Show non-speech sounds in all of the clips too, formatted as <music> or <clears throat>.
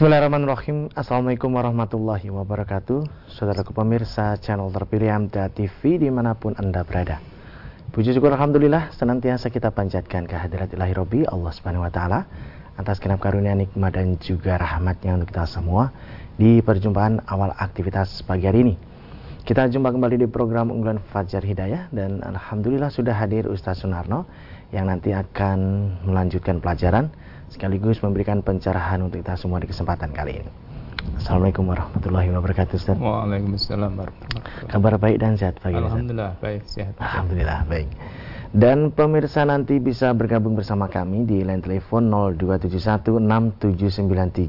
Bismillahirrahmanirrahim. Assalamualaikum warahmatullahi wabarakatuh. Saudaraku pemirsa channel terpilih Amda TV di mana pun anda berada. Puji syukur Alhamdulillah senantiasa kita panjatkan kehadirat ilahi Robi Allah subhanahu wa ta'ala Atas kenap karunia nikmat dan juga rahmatnya untuk kita semua Di perjumpaan awal aktivitas pagi hari ini. Kita jumpa kembali di program unggulan Fajar Hidayah Dan Alhamdulillah sudah hadir Ustaz Sunarno Yang nanti akan melanjutkan pelajaran sekaligus memberikan pencerahan untuk kita semua di kesempatan kali ini. Assalamualaikum warahmatullahi wabarakatuh Ustaz. Waalaikumsalam warahmatullahi wabarakatuh. Kabar baik dan sehat pagi ini, Ustaz? Alhamdulillah baik sehat. Alhamdulillah baik. Dan pemirsa nanti bisa bergabung bersama kami di line telepon 02716793000,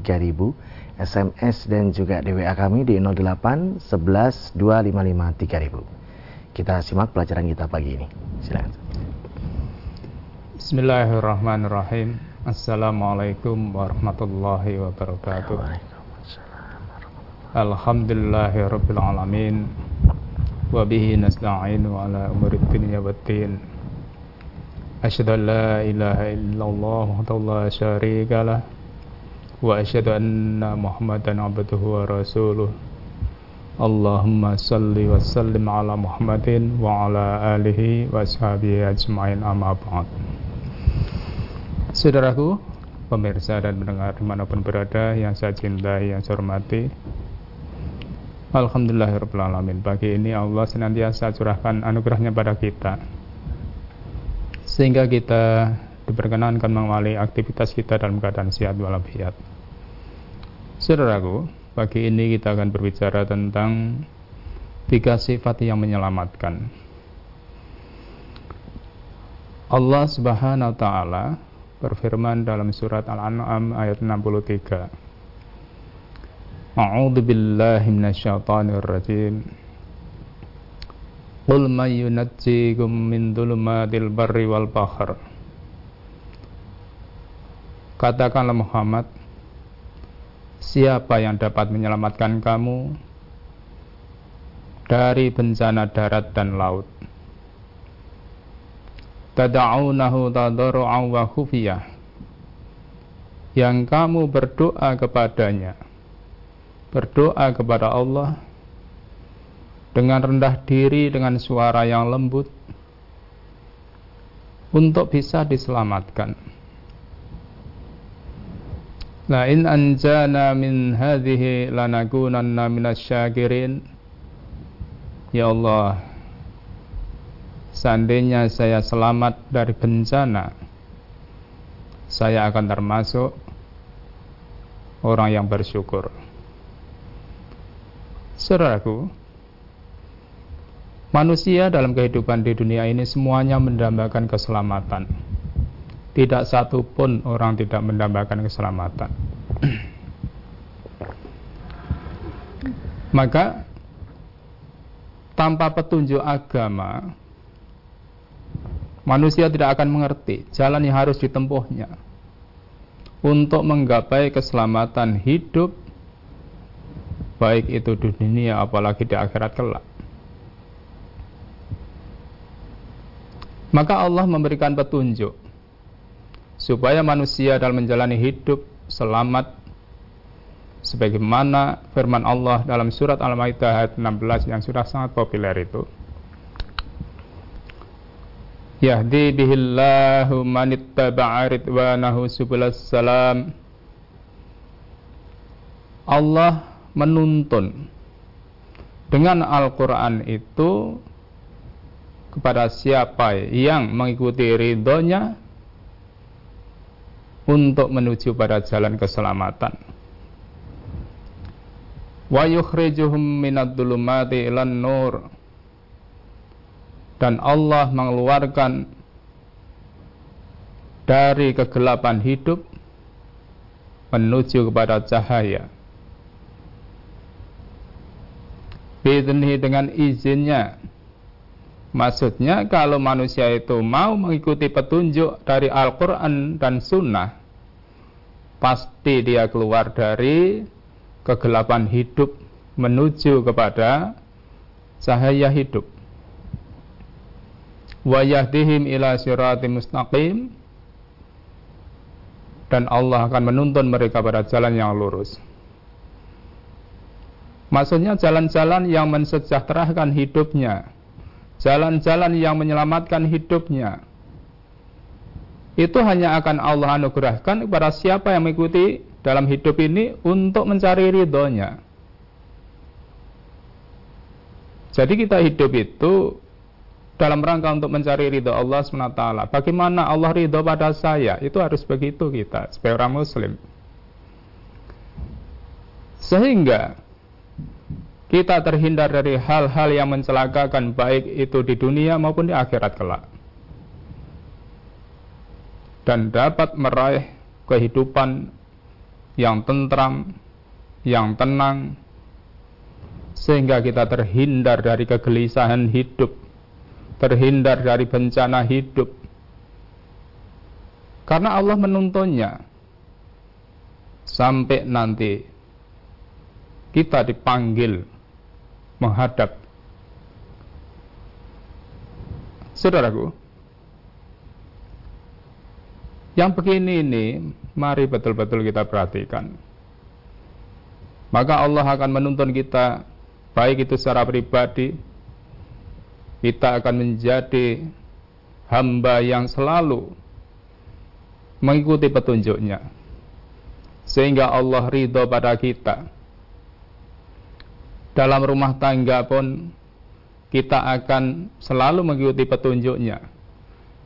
SMS dan juga DWA kami di 08 11 255 3000. Kita simak pelajaran kita pagi ini. Silakan. Bismillahirrahmanirrahim. Assalamualaikum warahmatullahi wabarakatuh. Alhamdulillahi rabbil alamin. Wa bihi nasta'inu ala umuri dunya waddin. Asyhadu an la ilaha illallah wahdahu la syarika lah. Wa asyhadu anna Muhammadan abduhu wa rasuluh. Allahumma salli wa sallim ala Muhammadin wa ala alihi wa ashabihi ajma'in amma ba'd. Saudaraku, pemirsa dan pendengar di mana pun berada yang saya cintai, yang saya hormati Alhamdulillahirrahmanirrahim Pagi ini Allah senantiasa curahkan anugerahnya pada kita Sehingga kita diperkenankan mengawali aktivitas kita dalam keadaan sehat walafiat. Saudaraku, pagi ini kita akan berbicara tentang Tiga sifat yang menyelamatkan. Allah subhanahu wa ta'ala berfirman dalam surat Al-An'am ayat 63. A'udzu billahi minasyaitonir rajim. Qul may yunajjikum min dhulumatil barri wal bahr. Katakanlah Muhammad, siapa yang dapat menyelamatkan kamu dari bencana darat dan laut? Tada'unahu tadarru'an wa khufiyah. Yang kamu berdoa kepadanya berdoa kepada Allah dengan rendah diri dengan suara yang lembut untuk bisa diselamatkan. La in anjana min hadhihi lanakunanna minasyakirin Ya Allah seandainya saya selamat dari bencana, saya akan termasuk orang yang bersyukur. Saudaraku, manusia dalam kehidupan di dunia ini semuanya mendambakan keselamatan. Tidak satu pun orang tidak mendambakan keselamatan. Maka tanpa petunjuk agama, manusia tidak akan mengerti jalan yang harus ditempuhnya untuk menggapai keselamatan hidup baik itu di dunia apalagi di akhirat kelak. Maka Allah memberikan petunjuk supaya manusia dalam menjalani hidup selamat sebagaimana firman Allah dalam surat Al-Maidah ayat 16 yang sudah sangat populer itu yahdi bihillahu manittaba'a ridwanahu subulas salam. Allah menuntun dengan Al-Quran itu kepada siapa yang mengikuti ridhonya untuk menuju pada jalan keselamatan. Wa yukhrijuhum minad dhulumati ilan nur dan Allah mengeluarkan dari kegelapan hidup menuju kepada cahaya. Bidni dengan izinnya. Maksudnya kalau manusia itu mau mengikuti petunjuk dari Al-Quran dan Sunnah, pasti dia keluar dari kegelapan hidup menuju kepada cahaya hidup wa yahdihim ila sirati mustaqim dan Allah akan menuntun mereka pada jalan yang lurus. Maksudnya jalan-jalan yang mensejahterakan hidupnya, jalan-jalan yang menyelamatkan hidupnya. Itu hanya akan Allah anugerahkan kepada siapa yang mengikuti dalam hidup ini untuk mencari ridhonya. Jadi kita hidup itu dalam rangka untuk mencari ridho Allah SWT. Bagaimana Allah ridho pada saya? Itu harus begitu kita sebagai orang muslim. Sehingga kita terhindar dari hal-hal yang mencelakakan baik itu di dunia maupun di akhirat kelak dan dapat meraih kehidupan yang tentram, yang tenang, sehingga kita terhindar dari kegelisahan hidup, terhindar dari bencana hidup. Karena Allah menuntunnya sampai nanti kita dipanggil menghadap. Saudaraku, yang begini ini, mari betul-betul kita perhatikan. Maka Allah akan menuntun kita, baik itu secara pribadi, kita akan menjadi hamba yang selalu mengikuti petunjuknya. Sehingga Allah ridho pada kita. Dalam rumah tangga pun kita akan selalu mengikuti petunjuknya.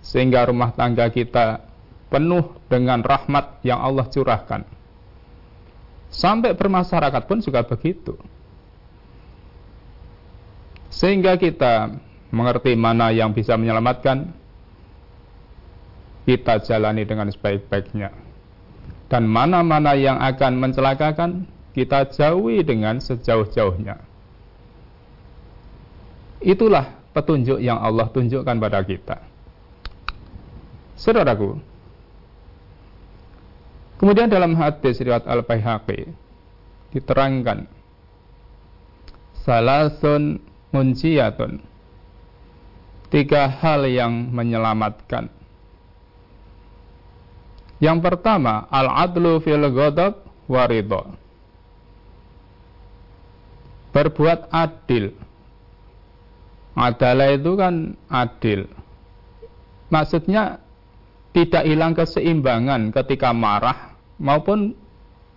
Sehingga rumah tangga kita penuh dengan rahmat yang Allah curahkan. Sampai bermasyarakat pun juga begitu. Sehingga kita mengerti mana yang bisa menyelamatkan kita jalani dengan sebaik-baiknya dan mana-mana yang akan mencelakakan kita jauhi dengan sejauh-jauhnya. Itulah petunjuk yang Allah tunjukkan pada kita. Saudaraku, kemudian dalam hadis riwayat Al-Baihaqi diterangkan salasun munciyatun tiga hal yang menyelamatkan yang pertama al-adlu fil ghadab waridho berbuat adil. Adalah itu kan adil. Maksudnya tidak hilang keseimbangan ketika marah maupun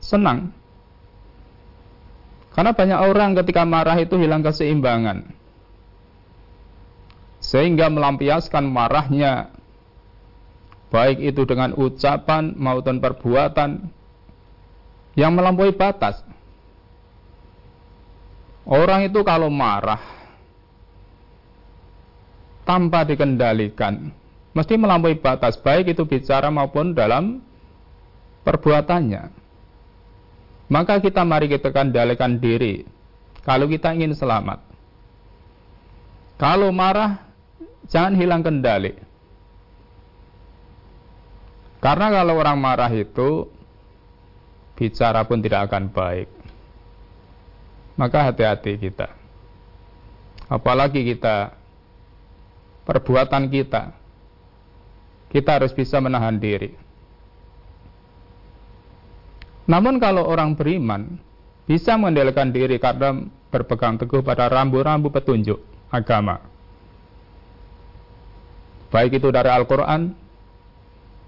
senang. Karena banyak orang ketika marah itu hilang keseimbangan. Sehingga melampiaskan marahnya baik itu dengan ucapan maupun perbuatan yang melampaui batas. Orang itu kalau marah tanpa dikendalikan, mesti melampaui batas baik itu bicara maupun dalam perbuatannya. Maka kita mari kita kendalikan diri kalau kita ingin selamat. Kalau marah jangan hilang kendali. Karena kalau orang marah itu bicara pun tidak akan baik maka hati-hati kita. Apalagi kita, perbuatan kita, kita harus bisa menahan diri. Namun kalau orang beriman bisa mengendalikan diri karena berpegang teguh pada rambu-rambu petunjuk agama. Baik itu dari Al-Quran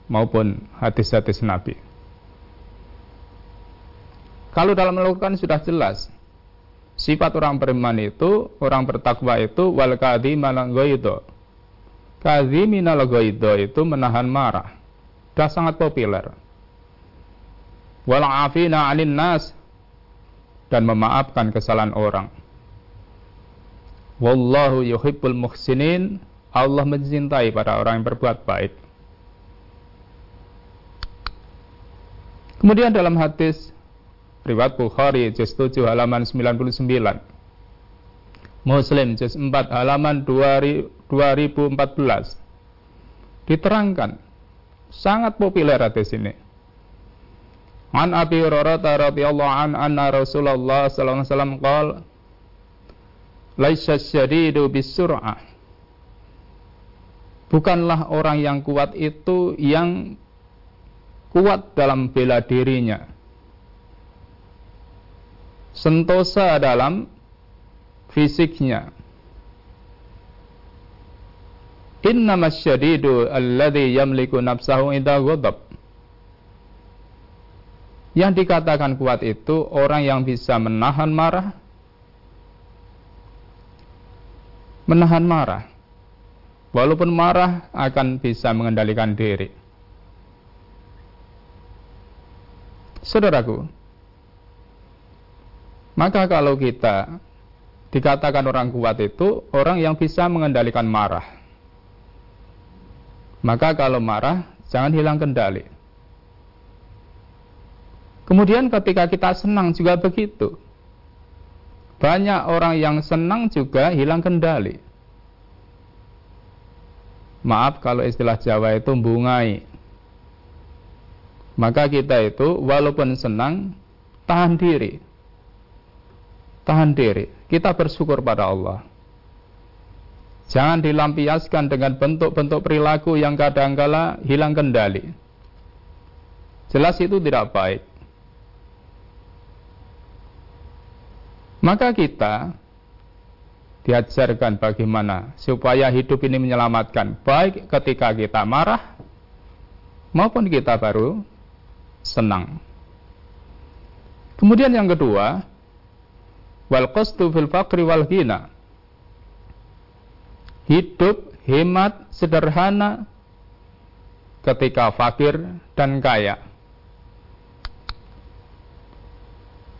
maupun hadis-hadis Nabi. Kalau dalam melakukan sudah jelas Sifat orang beriman itu, orang bertakwa itu wal kadhimina ghaido. Kadhimina ghaido itu menahan marah. Sudah sangat populer. Wal afina 'anil nas dan memaafkan kesalahan orang. Wallahu yuhibbul muhsinin. Allah mencintai pada orang yang berbuat baik. Kemudian dalam hadis Riwayat Bukhari juz 7 halaman 99. Muslim juz 4 halaman 2014. Diterangkan sangat populer hadis ini. An Abi Hurairah radhiyallahu an anna Rasulullah sallallahu alaihi wasallam qala Laisa syadidu bisur'ah Bukanlah orang yang kuat itu yang kuat dalam bela dirinya, sentosa dalam fisiknya. Innamas syadidu alladhi yamliku nafsahu inda ghadab. Yang dikatakan kuat itu orang yang bisa menahan marah. Menahan marah. Walaupun marah akan bisa mengendalikan diri. Saudaraku, maka kalau kita dikatakan orang kuat itu orang yang bisa mengendalikan marah. Maka kalau marah, jangan hilang kendali. Kemudian ketika kita senang juga begitu. Banyak orang yang senang juga hilang kendali. Maaf kalau istilah Jawa itu bungai. Maka kita itu walaupun senang, tahan diri. Tahan diri. Kita bersyukur pada Allah. Jangan dilampiaskan dengan bentuk-bentuk perilaku yang kadangkala hilang kendali. Jelas itu tidak baik. Maka kita diajarkan bagaimana supaya hidup ini menyelamatkan baik ketika kita marah maupun kita baru senang. Kemudian yang kedua, wal qasdu fil faqri wal ghina. Hidup hemat sederhana ketika fakir dan kaya.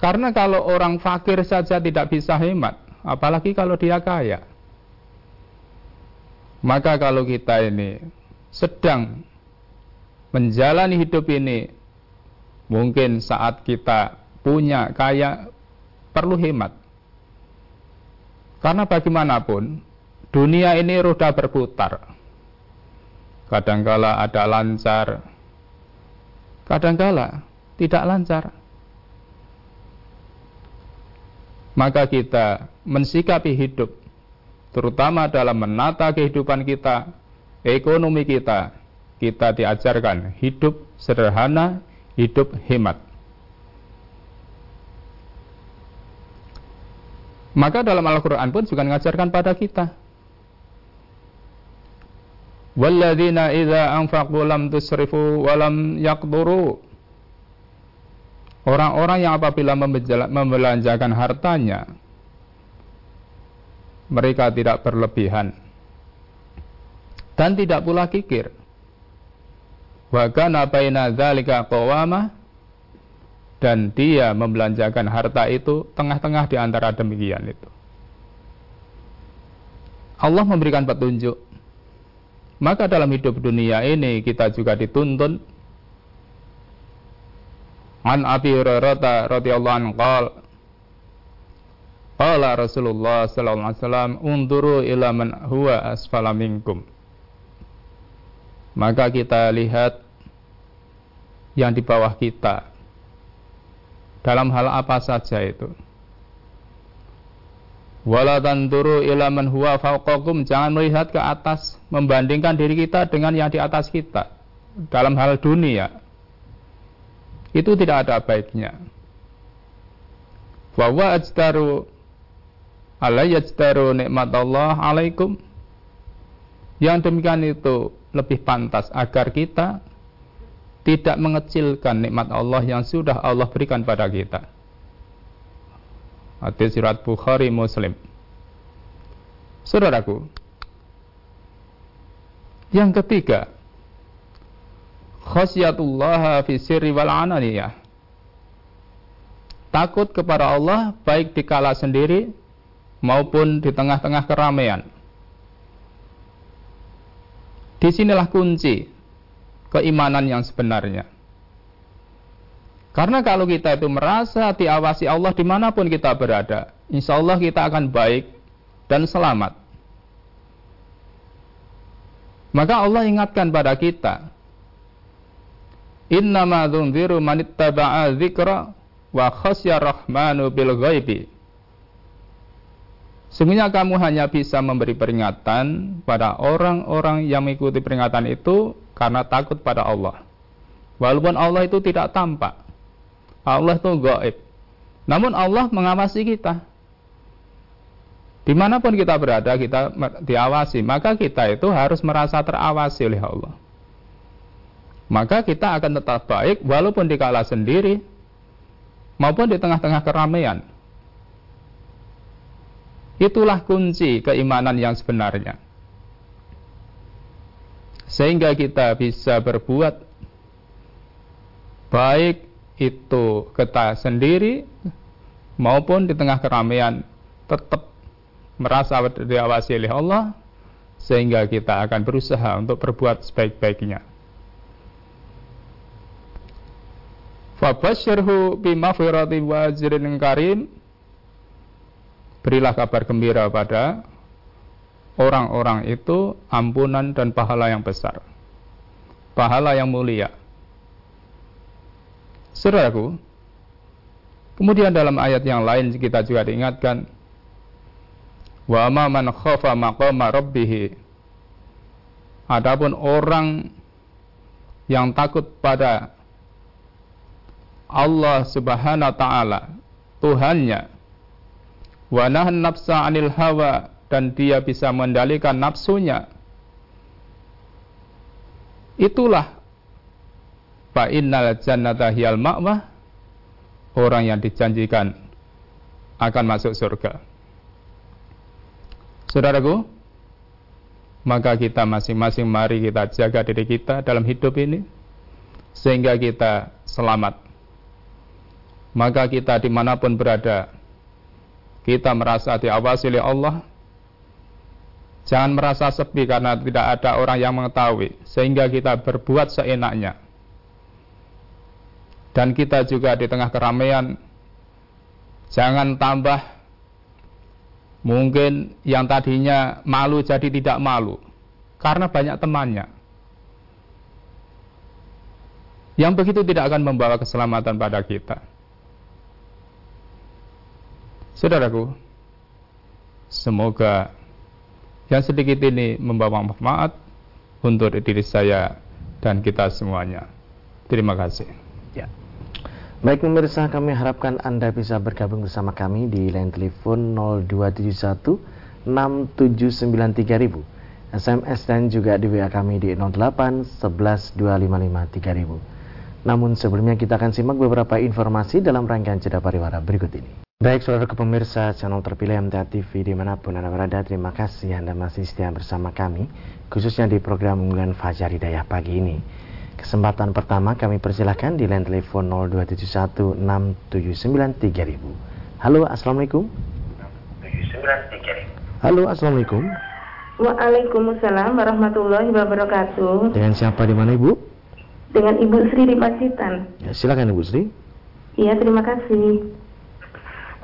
Karena kalau orang fakir saja tidak bisa hemat, apalagi kalau dia kaya. Maka kalau kita ini sedang menjalani hidup ini Mungkin saat kita punya kaya perlu hemat. Karena bagaimanapun dunia ini roda berputar. Kadangkala ada lancar, kadangkala tidak lancar. Maka kita mensikapi hidup, terutama dalam menata kehidupan kita, ekonomi kita, kita diajarkan hidup sederhana, hidup hemat. Maka dalam Al-Quran pun juga mengajarkan pada kita. Walladzina idza anfaqu tusrifu wa lam yaqduru. Orang-orang yang apabila membelanjakan hartanya mereka tidak berlebihan dan tidak pula kikir. Wa baina dzalika dan dia membelanjakan harta itu tengah-tengah di antara demikian itu. Allah memberikan petunjuk. Maka dalam hidup dunia ini kita juga dituntun An Abi Hurairah radhiyallahu anhu qala Qala Rasulullah sallallahu alaihi wasallam unduru ila man huwa asfala minkum maka kita lihat yang di bawah kita dalam hal apa saja itu. Wala tanduru ila man huwa fawqakum jangan melihat ke atas membandingkan diri kita dengan yang di atas kita dalam hal dunia. Itu tidak ada baiknya. Wa wa ajtaru ala yajtaru nikmat Allah alaikum. Yang demikian itu lebih pantas agar kita tidak mengecilkan nikmat Allah yang sudah Allah berikan pada kita. Hadis surat Bukhari Muslim. Saudaraku, yang ketiga, khasyatullah fi sirri wal ananiyah. Takut kepada Allah baik di kala sendiri maupun di tengah-tengah keramaian. Di sinilah kunci keimanan yang sebenarnya. Karena kalau kita itu merasa diawasi Allah di mana pun kita berada, insya Allah kita akan baik dan selamat. Maka Allah ingatkan pada kita, Innama dzunziru manittaba'a dzikra wa khasya rahmanu bil ghaibi. Sungguhnya kamu hanya bisa memberi peringatan pada orang-orang yang mengikuti peringatan itu karena takut pada Allah. Walaupun Allah itu tidak tampak. Allah itu gaib. Namun Allah mengawasi kita. Di mana pun kita berada, kita diawasi. Maka kita itu harus merasa terawasi oleh Allah. Maka kita akan tetap baik walaupun di kala sendiri maupun di tengah-tengah keramaian. Itulah kunci keimanan yang sebenarnya. Sehingga kita bisa berbuat baik itu kita sendiri maupun di tengah keramaian tetap merasa diawasi oleh Allah sehingga kita akan berusaha untuk berbuat sebaik-baiknya. Fabasyirhu bimafirati wa ajrin karim Berilah kabar gembira pada orang-orang itu ampunan dan pahala yang besar. Pahala yang mulia. Saudaraku, kemudian dalam ayat yang lain kita juga diingatkan Wa ma man khafa maqama rabbih. Adapun orang yang takut pada Allah Subhanahu wa taala, Tuhannya. Wa nafsa 'anil hawa dan dia bisa mengendalikan nafsunya. Itulah fa innal jannata hiyal ma'wah orang yang dijanjikan akan masuk surga. Saudaraku, maka kita masing-masing mari kita jaga diri kita dalam hidup ini sehingga kita selamat. Maka kita di mana pun berada, kita merasa diawasi oleh Allah. Jangan merasa sepi karena tidak ada orang yang mengetahui, sehingga kita berbuat seenaknya. Dan kita juga di tengah keramaian, jangan tambah Mungkin yang tadinya malu jadi tidak malu karena banyak temannya. Yang begitu tidak akan membawa keselamatan pada kita. Saudaraku, semoga yang sedikit ini membawa manfaat untuk diri saya dan kita semuanya. Terima kasih. Ya. Baik pemirsa, kami harapkan Anda bisa bergabung bersama kami di line telepon 0271 6793000, SMS dan juga di WA kami di 08 11 255 3000. Namun sebelumnya kita akan simak beberapa informasi dalam rangkaian jeda pariwara berikut ini. Baik saudara pemirsa channel terpilih MTA TV di mana pun Anda berada, terima kasih Anda masih setia bersama kami, khususnya di program unggulan Fajar Hidayah pagi ini. Kesempatan pertama kami persilahkan di line telepon 02716793000. Halo, Assalamualaikum. Halo, Assalamualaikum. Waalaikumsalam warahmatullahi wabarakatuh. Dengan siapa di mana Ibu? Dengan Ibu Sri di Pacitan. Ya, silakan Ibu Sri. Iya, terima kasih.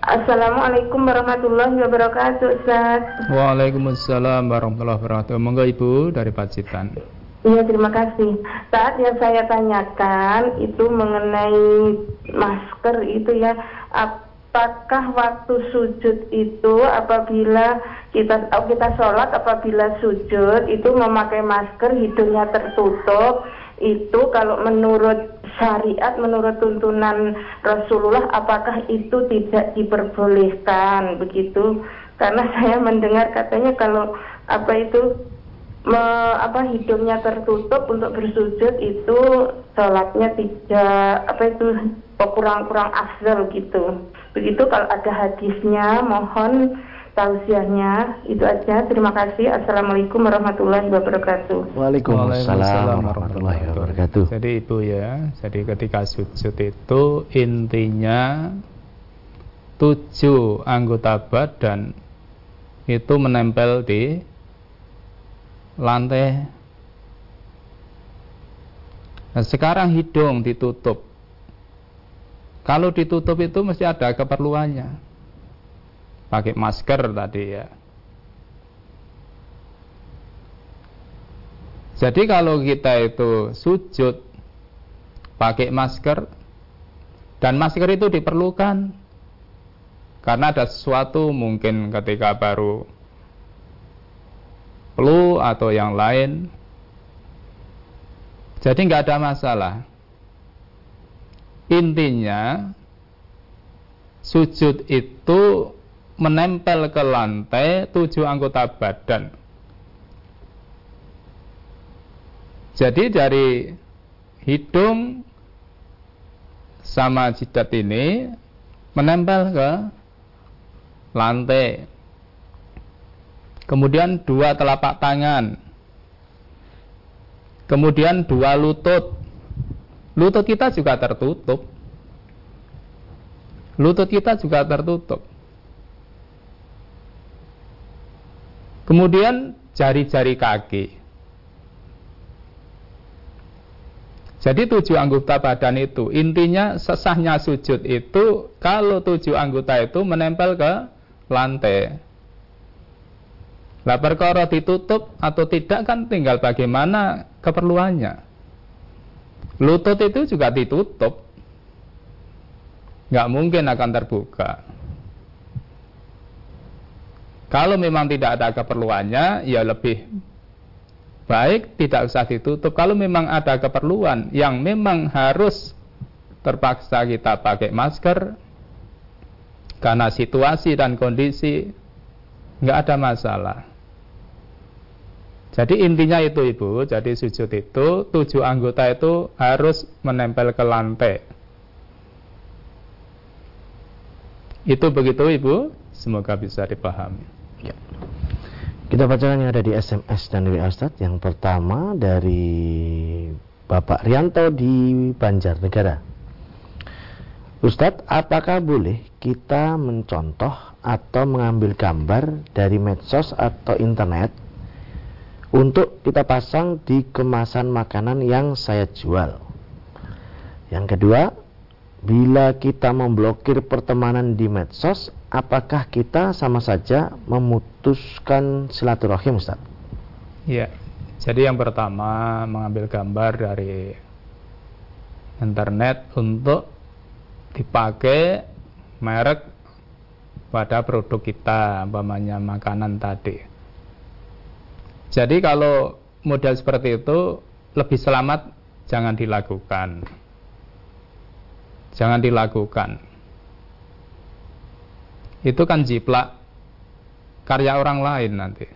Assalamualaikum warahmatullahi wabarakatuh, Ustaz. Waalaikumsalam warahmatullahi wabarakatuh. Monggo Ibu dari Pacitan. Iya terima kasih. Saat yang saya tanyakan itu mengenai masker itu ya, apakah waktu sujud itu apabila kita oh, kita sholat apabila sujud itu memakai masker hidungnya tertutup itu kalau menurut syariat menurut tuntunan Rasulullah apakah itu tidak diperbolehkan begitu? Karena <laughs> saya mendengar katanya kalau apa itu me, apa hidungnya tertutup untuk bersujud itu sholatnya tidak apa itu kurang-kurang afdal gitu. Begitu kalau ada hadisnya mohon tausiahnya itu aja. Terima kasih. Assalamualaikum warahmatullahi wabarakatuh. Waalaikumsalam warahmatullahi wabarakatuh. Jadi Ibu ya, jadi ketika sujud itu intinya tujuh anggota badan itu menempel di lantai. Nah, sekarang hidung ditutup. Kalau ditutup itu mesti ada keperluannya. Pakai masker tadi ya. Jadi kalau kita itu sujud pakai masker dan masker itu diperlukan karena ada sesuatu mungkin ketika baru flu atau yang lain. Jadi nggak ada masalah. intinya sujud itu menempel ke lantai tujuh anggota badan. Jadi dari hidung sama jidat ini menempel ke lantai. Kemudian dua telapak tangan. Kemudian dua lutut. Lutut kita juga tertutup. Lutut kita juga tertutup. Kemudian jari-jari kaki. Jadi tujuh anggota badan itu intinya sesahnya sujud itu kalau tujuh anggota itu menempel ke lantai. Lah perkara ditutup atau tidak kan tinggal bagaimana keperluannya. Lutut itu juga ditutup. Nggak mungkin akan terbuka. Kalau memang tidak ada keperluannya, ya lebih baik tidak usah ditutup. Kalau memang ada keperluan yang memang harus terpaksa kita pakai masker karena situasi dan kondisi nggak ada masalah. Jadi intinya itu ibu, jadi sujud itu tujuh anggota itu harus menempel ke lantai. Itu begitu ibu, semoga bisa dipahami. Ya. Kita bacakan yang ada di SMS dan WA Ustaz. Yang pertama dari Bapak Rianto di Banjarnegara. Ustadz, apakah boleh kita mencontoh atau mengambil gambar dari medsos atau internet untuk kita pasang di kemasan makanan yang saya jual? Yang kedua, bila kita memblokir pertemanan di medsos, apakah kita sama saja memutuskan silaturahim Ustaz? Iya. Jadi yang pertama mengambil gambar dari internet untuk dipakai merek pada produk kita, umpamanya makanan tadi. Jadi kalau model seperti itu lebih selamat jangan dilakukan. Jangan dilakukan itu kan jiplak karya orang lain nanti.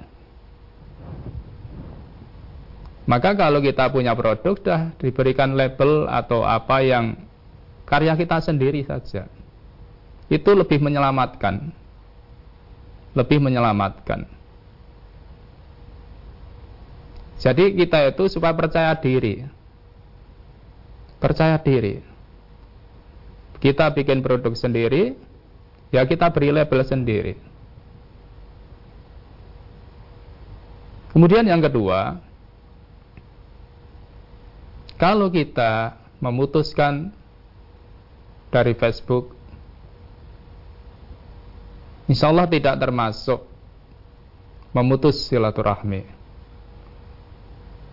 Maka kalau kita punya produk dah diberikan label atau apa yang karya kita sendiri saja. Itu lebih menyelamatkan. Lebih menyelamatkan. Jadi kita itu supaya percaya diri. Percaya diri. Kita bikin produk sendiri, ya kita beri label sendiri. Kemudian yang kedua, kalau kita memutuskan dari Facebook, insya Allah tidak termasuk memutus silaturahmi.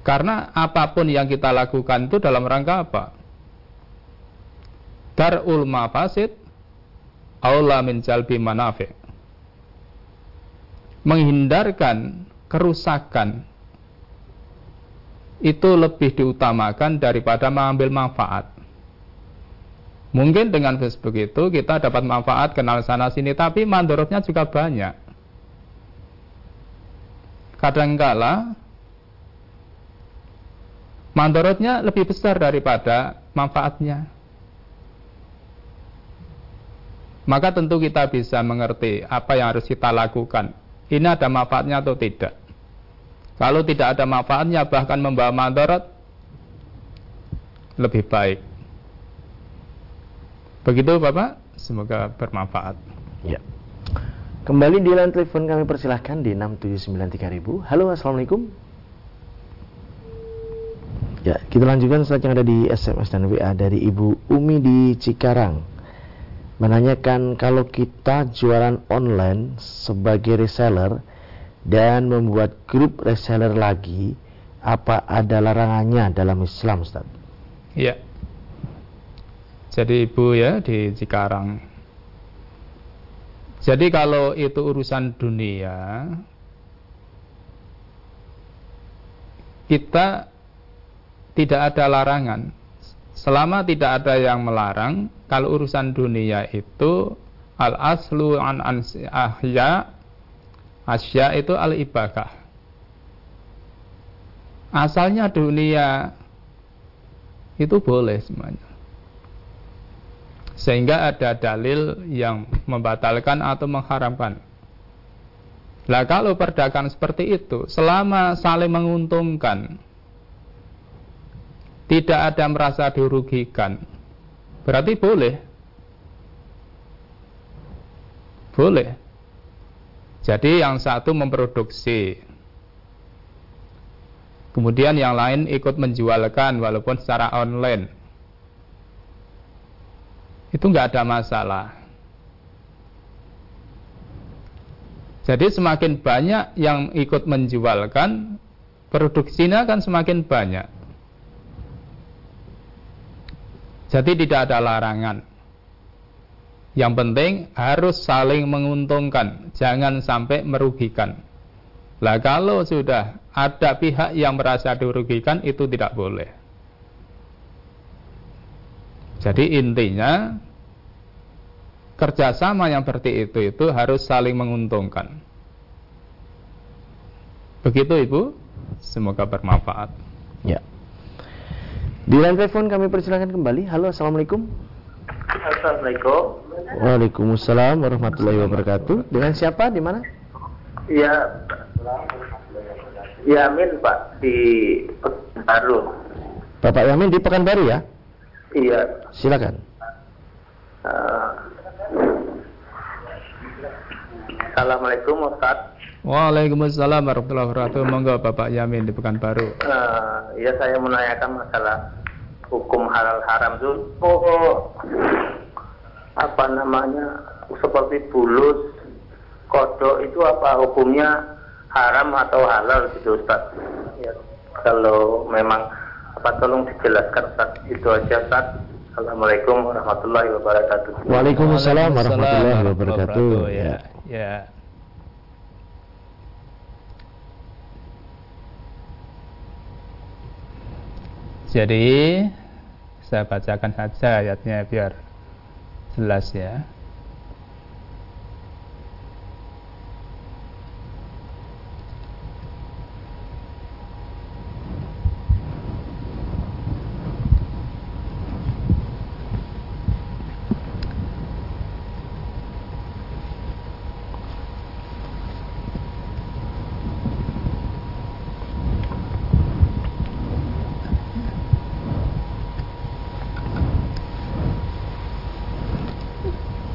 Karena apa pun yang kita lakukan itu dalam rangka apa? Darul mafasid aula min jalbi manafi menghindarkan kerusakan itu lebih diutamakan daripada mengambil manfaat. Mungkin dengan Facebook itu kita dapat manfaat kenal sana sini, tapi mandorotnya juga banyak. Kadangkala mandorotnya lebih besar daripada manfaatnya. Maka tentu kita bisa mengerti apa yang harus kita lakukan. Ini ada manfaatnya atau tidak. Kalau tidak ada manfaatnya bahkan membawa madarat lebih baik. Begitu Bapak, semoga bermanfaat. Ya. Kembali di line telepon kami persilahkan di 6793000. Halo, Assalamualaikum. Ya, kita lanjutkan setelah yang ada di SMS dan WA dari Ibu Umi di Cikarang menanyakan kalau kita jualan online sebagai reseller dan membuat grup reseller lagi, apa ada larangannya dalam Islam, Ustaz? Iya. Jadi ibu ya di Cikarang. Jadi kalau itu urusan dunia, kita tidak ada larangan selama tidak ada yang melarang kalau urusan dunia itu al aslu an ahya asya itu al ibakah asalnya dunia itu boleh semuanya. Sehingga ada dalil yang membatalkan atau mengharamkan. Nah kalau perdagangan seperti itu selama saling menguntungkan tidak ada merasa dirugikan berarti boleh. Boleh. Jadi yang satu memproduksi. Kemudian yang lain ikut menjualkan walaupun secara online. Itu nggak ada masalah. Jadi semakin banyak yang ikut menjualkan, produksinya akan semakin banyak. Jadi tidak ada larangan. Yang penting harus saling menguntungkan, jangan sampai merugikan. Lah kalau sudah ada pihak yang merasa dirugikan itu tidak boleh. Jadi intinya kerjasama yang seperti itu itu harus saling menguntungkan. Begitu Ibu, semoga bermanfaat. Ya. Di line telepon kami persilakan kembali. Halo, assalamualaikum. Assalamualaikum. Waalaikumsalam warahmatullahi wabarakatuh. Dengan siapa? Di mana? Ya, Yamin Pak di Pekanbaru. Bapak Yamin di Pekanbaru ya? Iya. Silakan. Uh, Assalamualaikum Ustaz. Waalaikumsalam warahmatullahi wabarakatuh. Monggo Bapak Yamin di Pekanbaru. Uh, ya saya menanyakan masalah hukum halal haram itu oh, apa namanya seperti bulus kodok itu apa hukumnya haram atau halal gitu Ustaz? Ya, kalau memang apa tolong dijelaskan Ustaz itu aja Ustaz. Assalamualaikum warahmatullahi wabarakatuh. Waalaikumsalam warahmatullahi wabarakatuh. Ya, ya. Jadi saya bacakan saja ayatnya biar jelas ya.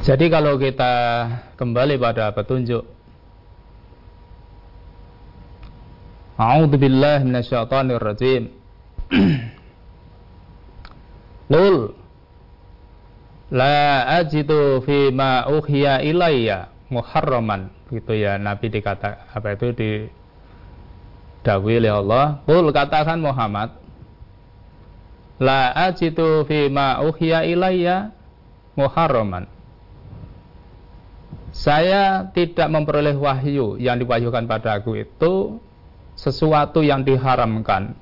Jadi kalau kita kembali pada petunjuk A'udzu billahi minasyaitonir rajim. <clears throat> Qul la ajidu fi ma uhiya ilayya muharraman. Gitu ya Nabi dikata apa itu di dawil oleh Allah. Qul katakan Muhammad la ajidu fi ma uhiya ilayya muharraman saya tidak memperoleh wahyu yang diwahyukan padaku itu sesuatu yang diharamkan.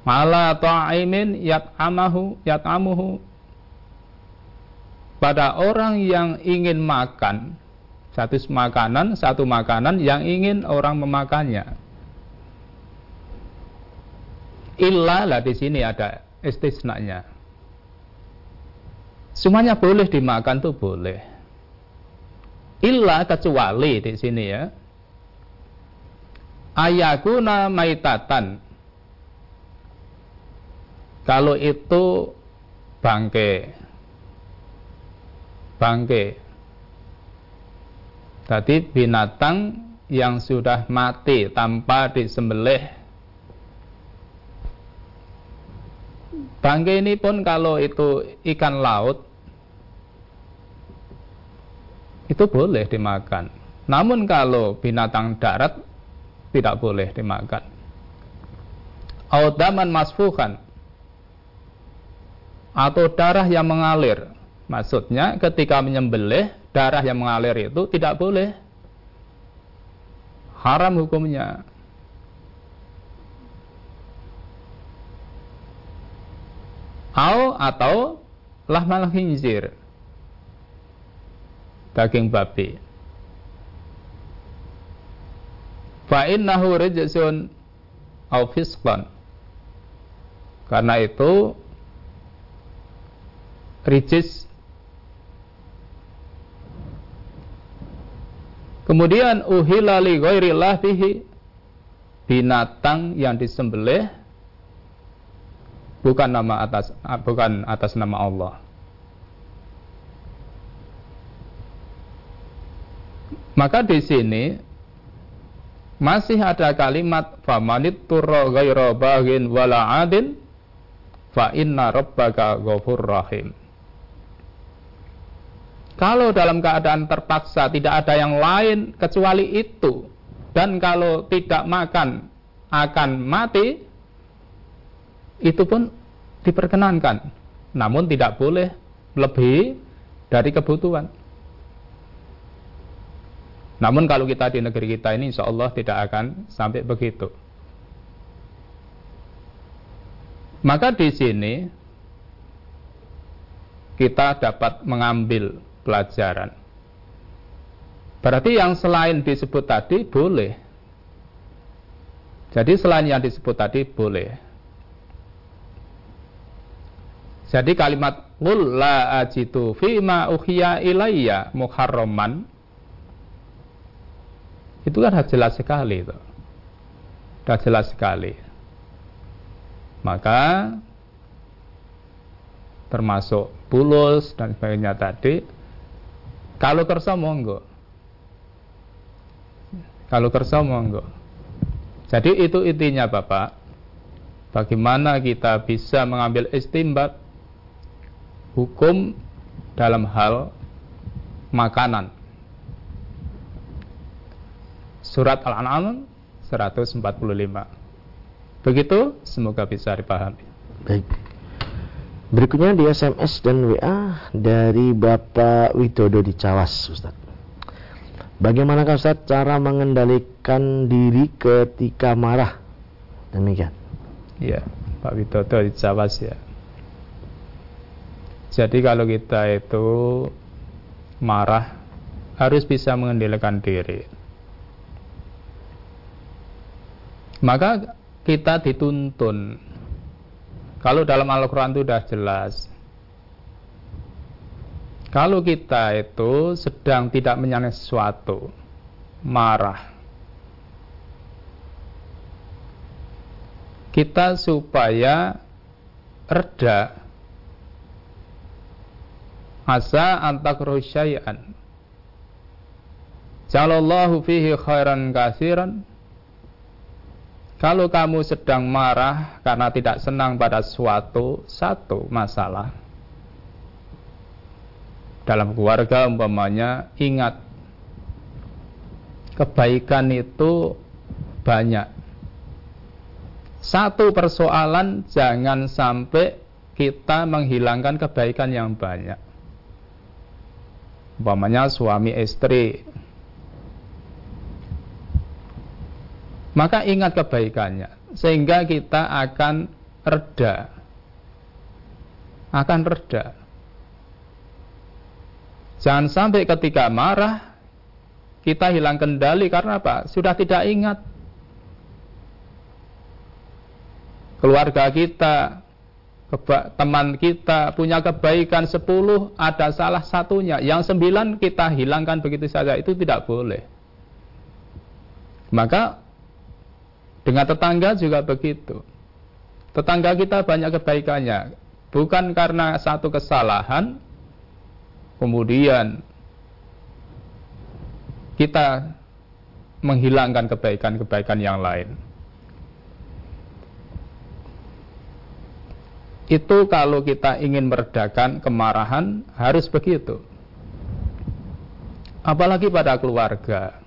Mala ta'imin yat'amahu yat'amuhu. Pada orang yang ingin makan satu makanan satu makanan yang ingin orang memakannya. Illa lah di sini ada istisnanya. Semuanya boleh dimakan tuh boleh illa kecuali di sini ya. Ayakuna maitatan. Kalau itu bangke. Bangke. Tadi binatang yang sudah mati tanpa disembelih. Bangke ini pun kalau itu ikan laut itu boleh dimakan. Namun kalau binatang darat tidak boleh dimakan. Audaman masfukan atau darah yang mengalir. Maksudnya ketika menyembelih darah yang mengalir itu tidak boleh. Haram hukumnya. Au atau lahmal khinzir. Daging babi. Fa innahu rijsun au fisqan. Karena itu rijis Kemudian uhila li ghairillah bihi binatang yang disembelih bukan nama atas bukan atas nama Allah. Maka di sini masih ada kalimat famanit turra ghaira bagin wala adin fa inna rabbaka ghafur rahim. Kalau dalam keadaan terpaksa tidak ada yang lain kecuali itu. Dan kalau tidak makan akan mati itu pun diperkenankan. Namun tidak boleh lebih dari kebutuhan namun kalau kita di negeri kita ini insya Allah tidak akan sampai begitu maka di sini kita dapat mengambil pelajaran. Berarti yang selain disebut tadi boleh. Jadi selain yang disebut tadi boleh. Jadi kalimat Qul la ajitu fima uhiya ilayya muharraman itu kan jelas sekali itu. Sudah jelas sekali. Maka termasuk bulus dan sebagainya tadi kalau kersa monggo. Kalau kersa monggo. Jadi itu intinya Bapak. Bagaimana kita bisa mengambil istimbat hukum dalam hal makanan. Surat Al-An'am 145. Begitu, semoga bisa dipahami. Baik. Berikutnya di SMS dan WA dari Bapak Widodo di Cawas, Ustaz. Bagaimanakah Ustaz cara mengendalikan diri ketika marah? Demikian. Iya, Pak Widodo di Cawas ya. Jadi kalau kita itu marah harus bisa mengendalikan diri. Maka kita dituntun. Kalau dalam Al-Quran itu sudah jelas. Kalau kita itu sedang tidak menyenangi sesuatu, marah, kita supaya reda. Asa antakru syai'an. Jalallahu fihi khairan kasiran kalau kamu sedang marah karena tidak senang pada suatu satu masalah dalam keluarga umpamanya ingat kebaikan itu banyak. Satu persoalan jangan sampai kita menghilangkan kebaikan yang banyak. Umpamanya suami istri maka ingat kebaikannya sehingga kita akan reda. Akan reda. Jangan sampai ketika marah kita hilang kendali karena apa? Sudah tidak ingat. Keluarga kita teman kita punya kebaikan sepuluh ada salah satunya. Yang sembilan kita hilangkan begitu saja itu tidak boleh. Maka dengan tetangga juga begitu. Tetangga kita banyak kebaikannya. Bukan karena satu kesalahan, kemudian kita menghilangkan kebaikan-kebaikan yang lain. Itu kalau kita ingin meredakan kemarahan harus begitu. Apalagi pada keluarga.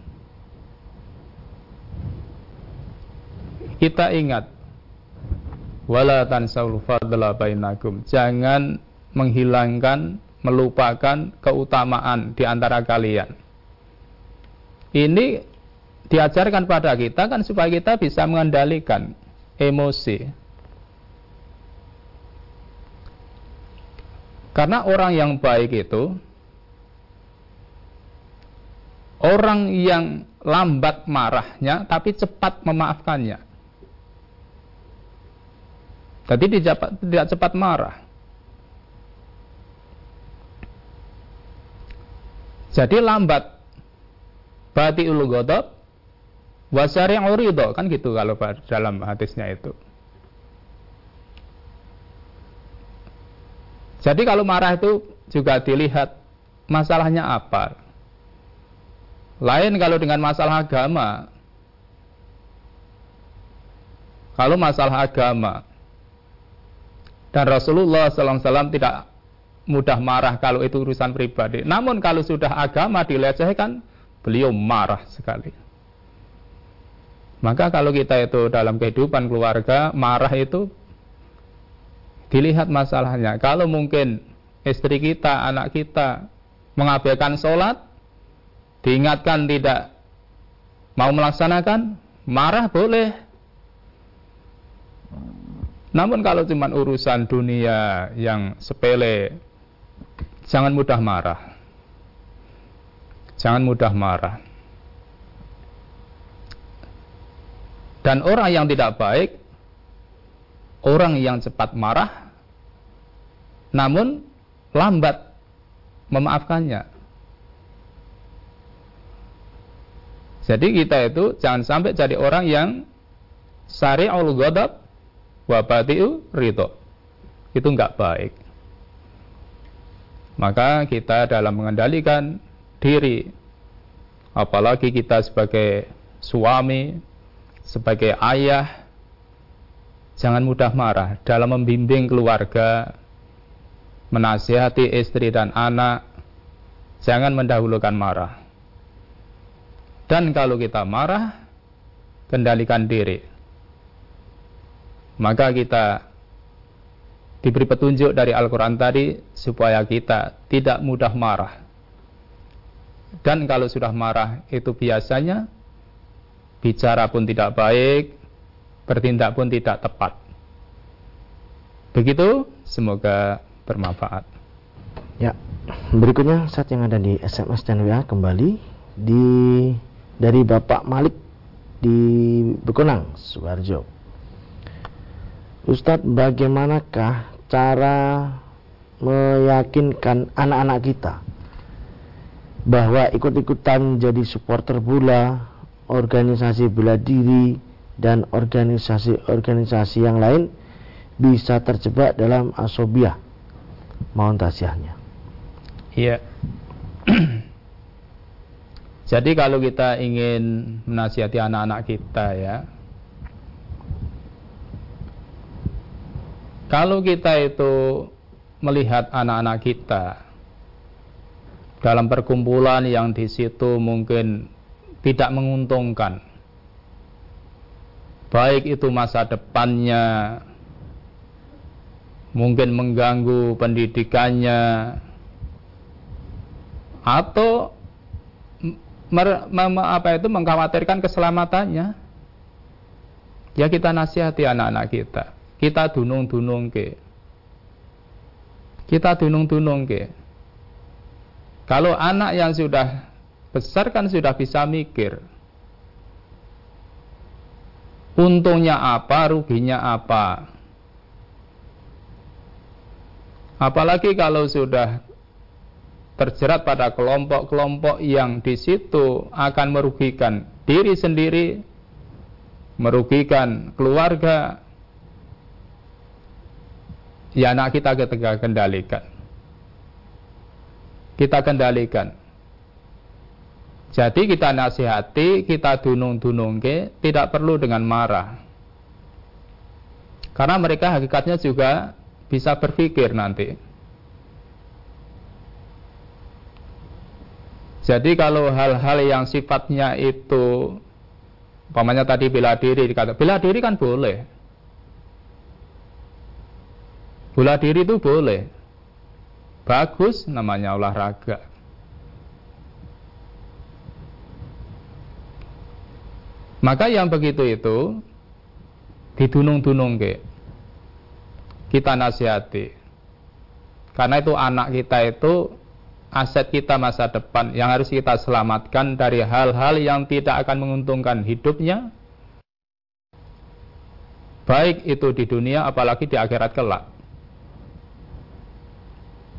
Kita ingat wala tansaul fadla bainakum. Jangan menghilangkan, melupakan keutamaan di antara kalian. Ini diajarkan pada kita kan supaya kita bisa mengendalikan emosi. Karena orang yang baik itu orang yang lambat marahnya tapi cepat memaafkannya. Jadi tidak, cepat marah. Jadi lambat bati ulu godot wasari urido kan gitu kalau dalam hadisnya itu. Jadi kalau marah itu juga dilihat masalahnya apa. Lain kalau dengan masalah agama. Kalau masalah agama, dan Rasulullah SAW tidak mudah marah kalau itu urusan pribadi. Namun kalau sudah agama dilecehkan, beliau marah sekali. Maka kalau kita itu dalam kehidupan keluarga, marah itu dilihat masalahnya. Kalau mungkin istri kita, anak kita mengabaikan sholat, diingatkan tidak mau melaksanakan, marah boleh. Namun kalau cuma urusan dunia yang sepele, jangan mudah marah. Jangan mudah marah. Dan orang yang tidak baik, orang yang cepat marah, namun lambat memaafkannya. Jadi kita itu jangan sampai jadi orang yang syari'ul ghadab wabatiu ridho. Itu enggak baik. Maka kita dalam mengendalikan diri, apalagi kita sebagai suami, sebagai ayah, jangan mudah marah dalam membimbing keluarga, menasihati istri dan anak, jangan mendahulukan marah. Dan kalau kita marah, kendalikan diri maka kita diberi petunjuk dari Al-Quran tadi supaya kita tidak mudah marah. Dan kalau sudah marah itu biasanya bicara pun tidak baik, bertindak pun tidak tepat. Begitu, semoga bermanfaat. Ya, berikutnya saat yang ada di SMS dan WA kembali di dari Bapak Malik di Bekonang, Suwarjo. Ustadz, bagaimanakah cara meyakinkan anak-anak kita bahwa ikut-ikutan jadi supporter bola, organisasi bela diri, dan organisasi-organisasi yang lain bisa terjebak dalam asobiah. Mohon tasiahnya. Iya. <clears throat> Jadi kalau kita ingin menasihati anak-anak kita ya, Kalau kita itu melihat anak-anak kita dalam perkumpulan yang di situ mungkin tidak menguntungkan, baik itu masa depannya, mungkin mengganggu pendidikannya, atau mer, apa itu mengkhawatirkan keselamatannya, ya kita nasihati anak-anak kita kita dunung-dunung ke. Kita dunung-dunung ke. Kalau anak yang sudah besar kan sudah bisa mikir. Untungnya apa, ruginya apa. Apalagi kalau sudah terjerat pada kelompok-kelompok yang di situ akan merugikan diri sendiri, merugikan keluarga, ya anak kita kita kendalikan. Kita kendalikan. Jadi kita nasihati, kita dunung-dunung ke, tidak perlu dengan marah. Karena mereka hakikatnya juga bisa berpikir nanti. Jadi kalau hal-hal yang sifatnya itu, umpamanya tadi bela diri, dikata bela diri kan boleh. Bela diri itu boleh. Bagus namanya olahraga. Maka yang begitu itu didunung-dunung ke. Kita nasihati. Karena itu anak kita itu aset kita masa depan yang harus kita selamatkan dari hal-hal yang tidak akan menguntungkan hidupnya baik itu di dunia apalagi di akhirat kelak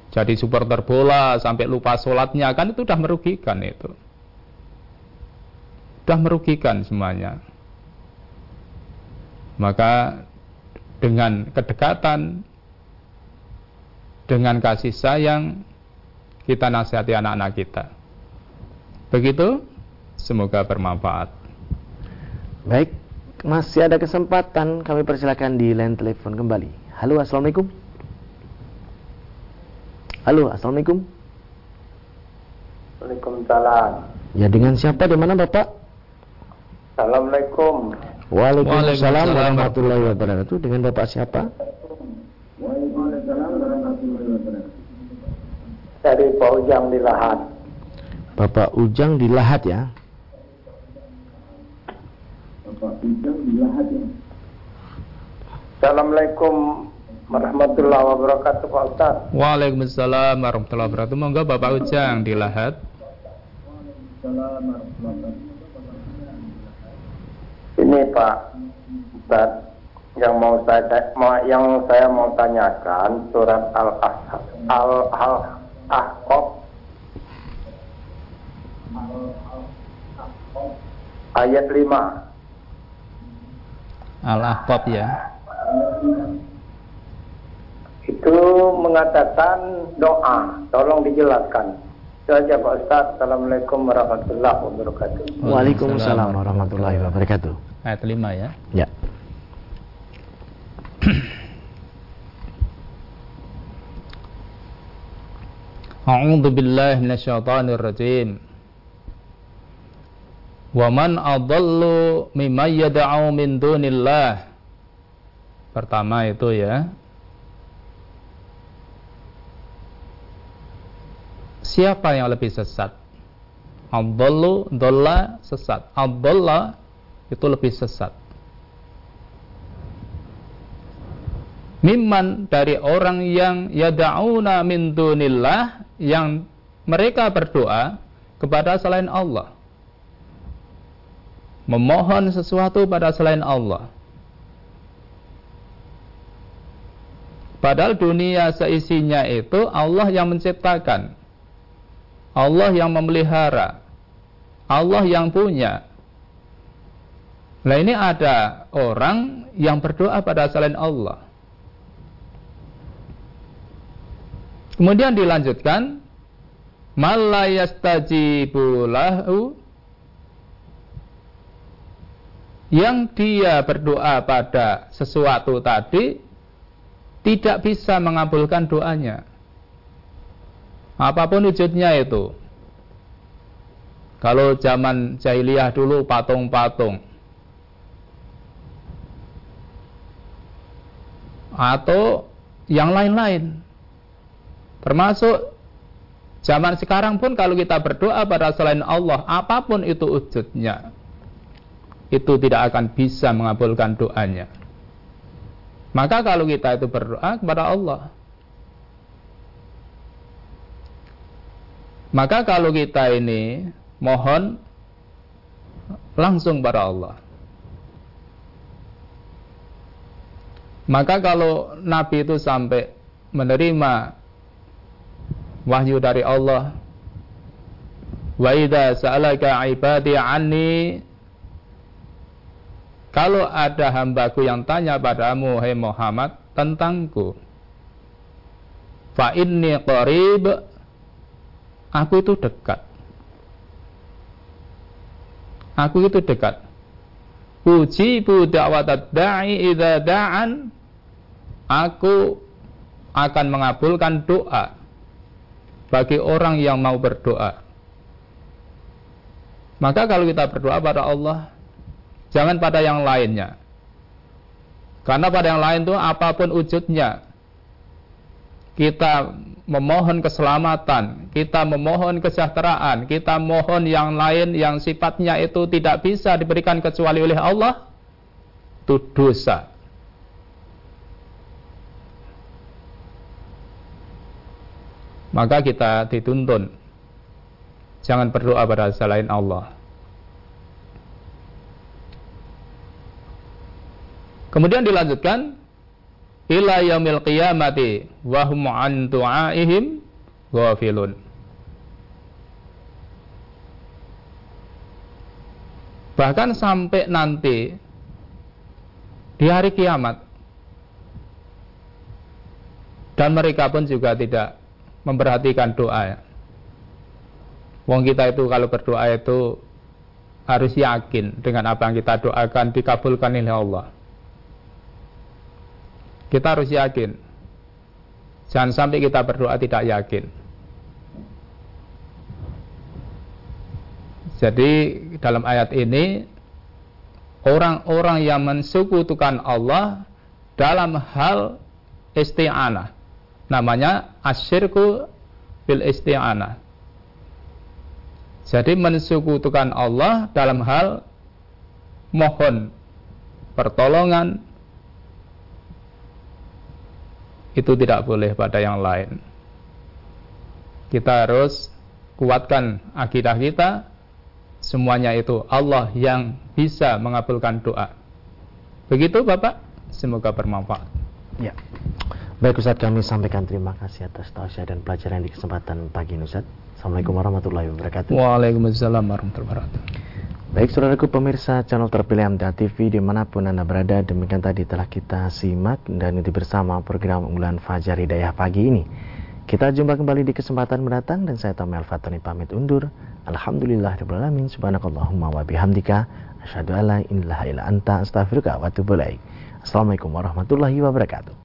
jadi supporter bola sampai lupa sholatnya kan itu sudah merugikan itu sudah merugikan semuanya maka dengan kedekatan dengan kasih sayang kita nasihati anak-anak kita. Begitu, semoga bermanfaat. Baik, masih ada kesempatan kami persilakan di line telepon kembali. Halo, assalamualaikum. Halo, assalamualaikum. Waalaikumsalam. Ya dengan siapa di mana bapak? Assalamualaikum. Waalaikumsalam warahmatullahi wabarakatuh. Dengan bapak siapa? Dari Pak Ujang di Lahat. Bapak Ujang di Lahat ya. Assalamualaikum warahmatullahi wabarakatuh Pak Ustaz. Waalaikumsalam warahmatullahi wabarakatuh. Monggo Bapak Ujang di Lahat. Ini Pak Ustaz yang mau saya mau, yang saya mau tanyakan surat al al al ahqaf ayat 5 Al-Ahqaf ya. Itu mengatakan doa tolong dijelaskan itu aja Pak Ustaz Assalamualaikum warahmatullahi wabarakatuh Waalaikumsalam warahmatullahi wabarakatuh. Ayat 5 ya. Ya. <clears throat> A'udzu billahi minasyaitonir rajim. Wa man adallu mimman yad'u min dunillah. Pertama itu ya. Siapa yang lebih sesat? Adallu, dolla, sesat. Adalla itu lebih sesat. Mimman dari orang yang yada'una min dunillah yang mereka berdoa kepada selain Allah. Memohon sesuatu pada selain Allah. Padahal dunia seisinya itu Allah yang menciptakan. Allah yang memelihara. Allah yang punya. Nah ini ada orang yang berdoa pada selain Allah. Kemudian dilanjutkan malayastajibu lahu yang dia berdoa pada sesuatu tadi tidak bisa mengabulkan doanya. Apa pun wujudnya itu. Kalau zaman jahiliyah dulu patung-patung. Atau yang lain-lain. Termasuk zaman sekarang pun kalau kita berdoa pada selain Allah, apa pun itu wujudnya, itu tidak akan bisa mengabulkan doanya. Maka kalau kita itu berdoa kepada Allah, maka kalau kita ini mohon langsung pada Allah. Maka kalau Nabi itu sampai menerima wahyu dari Allah. Wa idza sa'alaka ibadi anni kalau ada hambaku yang tanya padamu hai Muhammad tentangku fa inni qarib aku itu dekat aku itu dekat ujibu da'watad da'i idza da'an aku akan mengabulkan doa bagi orang yang mau berdoa. Maka kalau kita berdoa pada Allah, jangan pada yang lainnya. Karena pada yang lain itu apa pun wujudnya, kita memohon keselamatan, kita memohon kesejahteraan, kita mohon yang lain yang sifatnya itu tidak bisa diberikan kecuali oleh Allah, itu dosa. maka kita dituntun jangan berdoa pada selain Allah. Kemudian dilanjutkan ila yaumil qiyamati wa hum an du'aihim ghafilun. Bahkan sampai nanti di hari kiamat dan mereka pun juga tidak memperhatikan doa. Wong kita itu kalau berdoa itu harus yakin dengan apa yang kita doakan dikabulkan oleh Allah. Kita harus yakin. Jangan sampai kita berdoa tidak yakin. Jadi dalam ayat ini orang-orang yang mensekutukan Allah dalam hal isti'anah. Namanya asyirku bil isti'anah. Jadi mensekutukan Allah dalam hal mohon pertolongan, itu tidak boleh pada yang lain. Kita harus kuatkan akidah kita, semuanya itu Allah yang bisa mengabulkan doa. Begitu Bapak, semoga bermanfaat. Ya. Baik Ustaz, kami sampaikan terima kasih atas tausiah dan pelajaran di kesempatan pagi ini Ustaz. Assalamualaikum warahmatullahi wabarakatuh. Waalaikumsalam warahmatullahi wabarakatuh. Baik saudaraku pemirsa channel terpilih MTA TV di mana pun anda berada demikian tadi telah kita simak dan itu bersama program unggulan Fajar Hidayah pagi ini. Kita jumpa kembali di kesempatan mendatang dan saya Tomel Fatani pamit undur. Alhamdulillah alamin subhanakallahumma wa bihamdika asyhadu alla ilaha illa anta astaghfiruka wa atubu Assalamualaikum warahmatullahi wabarakatuh.